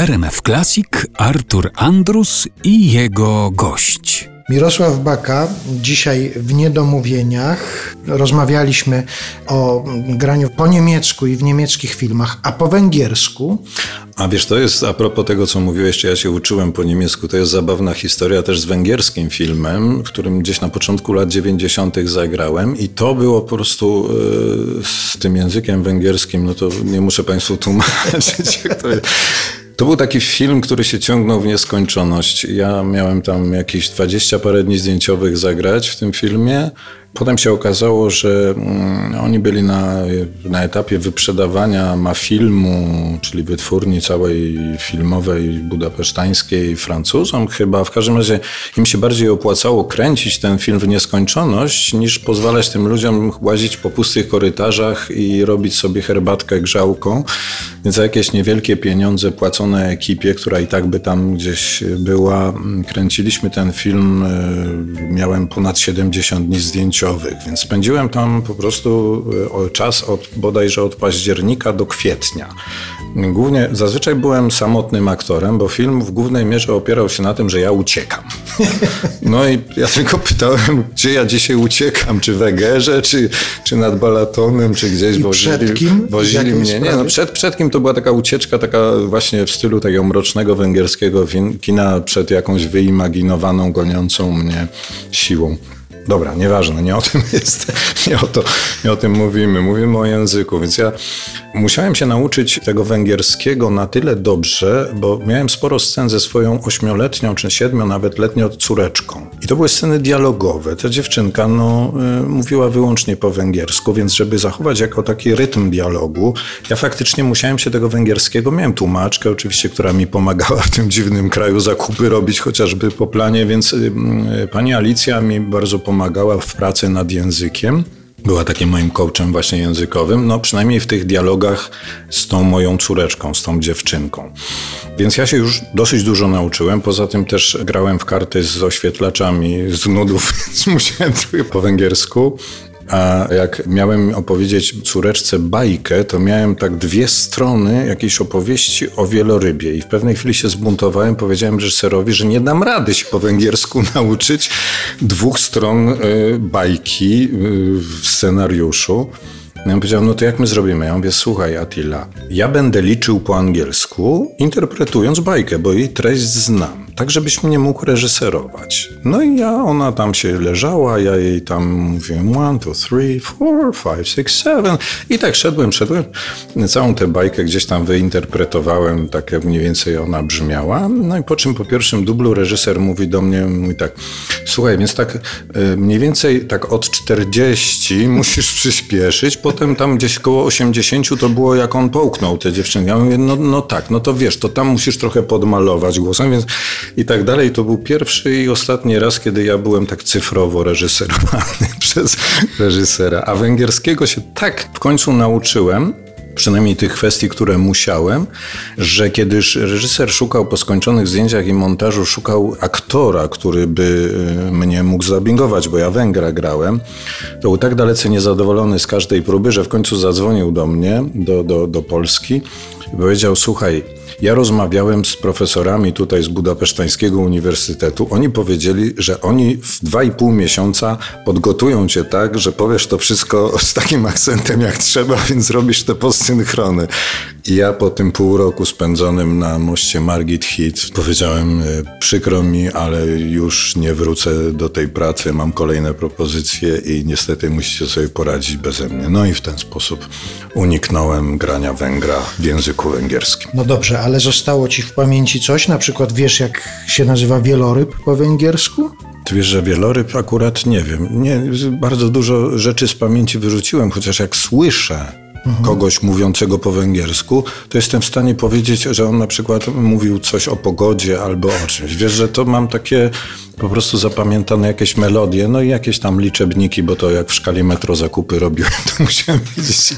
RMF Classic Artur Andrus i jego gość. Mirosław Baka, dzisiaj w Niedomówieniach rozmawialiśmy o graniu po niemiecku i w niemieckich filmach, a po węgiersku. A wiesz, to jest a propos tego, co mówiłeś, czy ja się uczyłem po niemiecku, to jest zabawna historia też z węgierskim filmem, w którym gdzieś na początku lat 90. zagrałem i to było po prostu yy, z tym językiem węgierskim, no to nie muszę Państwu tłumaczyć, jak to jest. To był taki film, który się ciągnął w nieskończoność. Ja miałem tam jakieś dwadzieścia parę dni zdjęciowych zagrać w tym filmie. Potem się okazało, że mm, oni byli na, na etapie wyprzedawania ma filmu, czyli wytwórni całej filmowej budapesztańskiej Francuzom chyba. W każdym razie im się bardziej opłacało kręcić ten film w nieskończoność, niż pozwalać tym ludziom łazić po pustych korytarzach i robić sobie herbatkę grzałką. Więc za jakieś niewielkie pieniądze płacone ekipie, która i tak by tam gdzieś była, mm, kręciliśmy ten film. Y, miałem ponad 70 dni zdjęć więc spędziłem tam po prostu e, czas od, bodajże od października do kwietnia. Głównie, zazwyczaj byłem samotnym aktorem, bo film w głównej mierze opierał się na tym, że ja uciekam. No i ja tylko pytałem, gdzie ja dzisiaj uciekam, czy w Egerze, czy, czy nad Balatonem, czy gdzieś I wozili, przed kim? wozili mnie. Nie, no przed, przed kim to była taka ucieczka, taka właśnie w stylu takiego mrocznego węgierskiego kina przed jakąś wyimaginowaną, goniącą mnie siłą. Dobra, nieważne, nie o tym jest, nie o, to, nie o tym mówimy, mówimy o języku, więc ja musiałem się nauczyć tego węgierskiego na tyle dobrze, bo miałem sporo scen ze swoją ośmioletnią czy siedmiu nawet letnią córeczką. I to były sceny dialogowe. Ta dziewczynka no, y, mówiła wyłącznie po węgiersku, więc żeby zachować jako taki rytm dialogu, ja faktycznie musiałem się tego węgierskiego, miałem tłumaczkę oczywiście, która mi pomagała w tym dziwnym kraju zakupy robić chociażby po planie, więc y, y, pani Alicja mi bardzo pomagała pomagała w pracy nad językiem. Była takim moim coachem właśnie językowym, no przynajmniej w tych dialogach z tą moją córeczką, z tą dziewczynką. Więc ja się już dosyć dużo nauczyłem, poza tym też grałem w karty z oświetlaczami z nudów, więc musiałem trochę po węgiersku. A jak miałem opowiedzieć córeczce bajkę, to miałem tak dwie strony jakiejś opowieści o wielorybie. I w pewnej chwili się zbuntowałem, powiedziałem reżyserowi, że nie dam rady się po węgiersku nauczyć dwóch stron y, bajki y, w scenariuszu. Ja powiedział, no to jak my zrobimy? Ja mówię, słuchaj Attila, ja będę liczył po angielsku, interpretując bajkę, bo jej treść znam tak żebyś mnie mógł reżyserować. No i ja, ona tam się leżała, ja jej tam mówiłem one, two, three, four, five, six, seven i tak szedłem, szedłem. Całą tę bajkę gdzieś tam wyinterpretowałem, tak jak mniej więcej ona brzmiała. No i po czym po pierwszym dublu reżyser mówi do mnie, mówi tak, słuchaj, więc tak e, mniej więcej tak od 40 musisz przyspieszyć, potem tam gdzieś koło 80 to było jak on połknął te dziewczyny. Ja mówię, no, no tak, no to wiesz, to tam musisz trochę podmalować głosem, więc i tak dalej. To był pierwszy i ostatni raz, kiedy ja byłem tak cyfrowo reżyserowany przez reżysera. A węgierskiego się tak w końcu nauczyłem, przynajmniej tych kwestii, które musiałem, że kiedy reżyser szukał po skończonych zdjęciach i montażu, szukał aktora, który by y, mnie mógł zabingować, bo ja Węgra grałem, to był tak dalece niezadowolony z każdej próby, że w końcu zadzwonił do mnie, do, do, do Polski i powiedział, słuchaj, ja rozmawiałem z profesorami tutaj z Budapesztańskiego Uniwersytetu. Oni powiedzieli, że oni w dwa i pół miesiąca podgotują cię tak, że powiesz to wszystko z takim akcentem jak trzeba, więc robisz te postsynchrony. I ja po tym pół roku spędzonym na moście Margit Hit powiedziałem, e, przykro mi, ale już nie wrócę do tej pracy, mam kolejne propozycje i niestety musicie sobie poradzić beze mnie. No i w ten sposób uniknąłem grania Węgra w języku węgierskim. No dobrze, ale zostało ci w pamięci coś? Na przykład wiesz, jak się nazywa wieloryb po węgiersku? Ty wiesz, że wieloryb akurat nie wiem. Nie, bardzo dużo rzeczy z pamięci wyrzuciłem, chociaż jak słyszę mhm. kogoś mówiącego po węgiersku, to jestem w stanie powiedzieć, że on na przykład mówił coś o pogodzie albo o czymś. Wiesz, że to mam takie po prostu zapamiętane jakieś melodie, no i jakieś tam liczebniki, bo to jak w szkali metro zakupy robiłem, to musiałem wiedzieć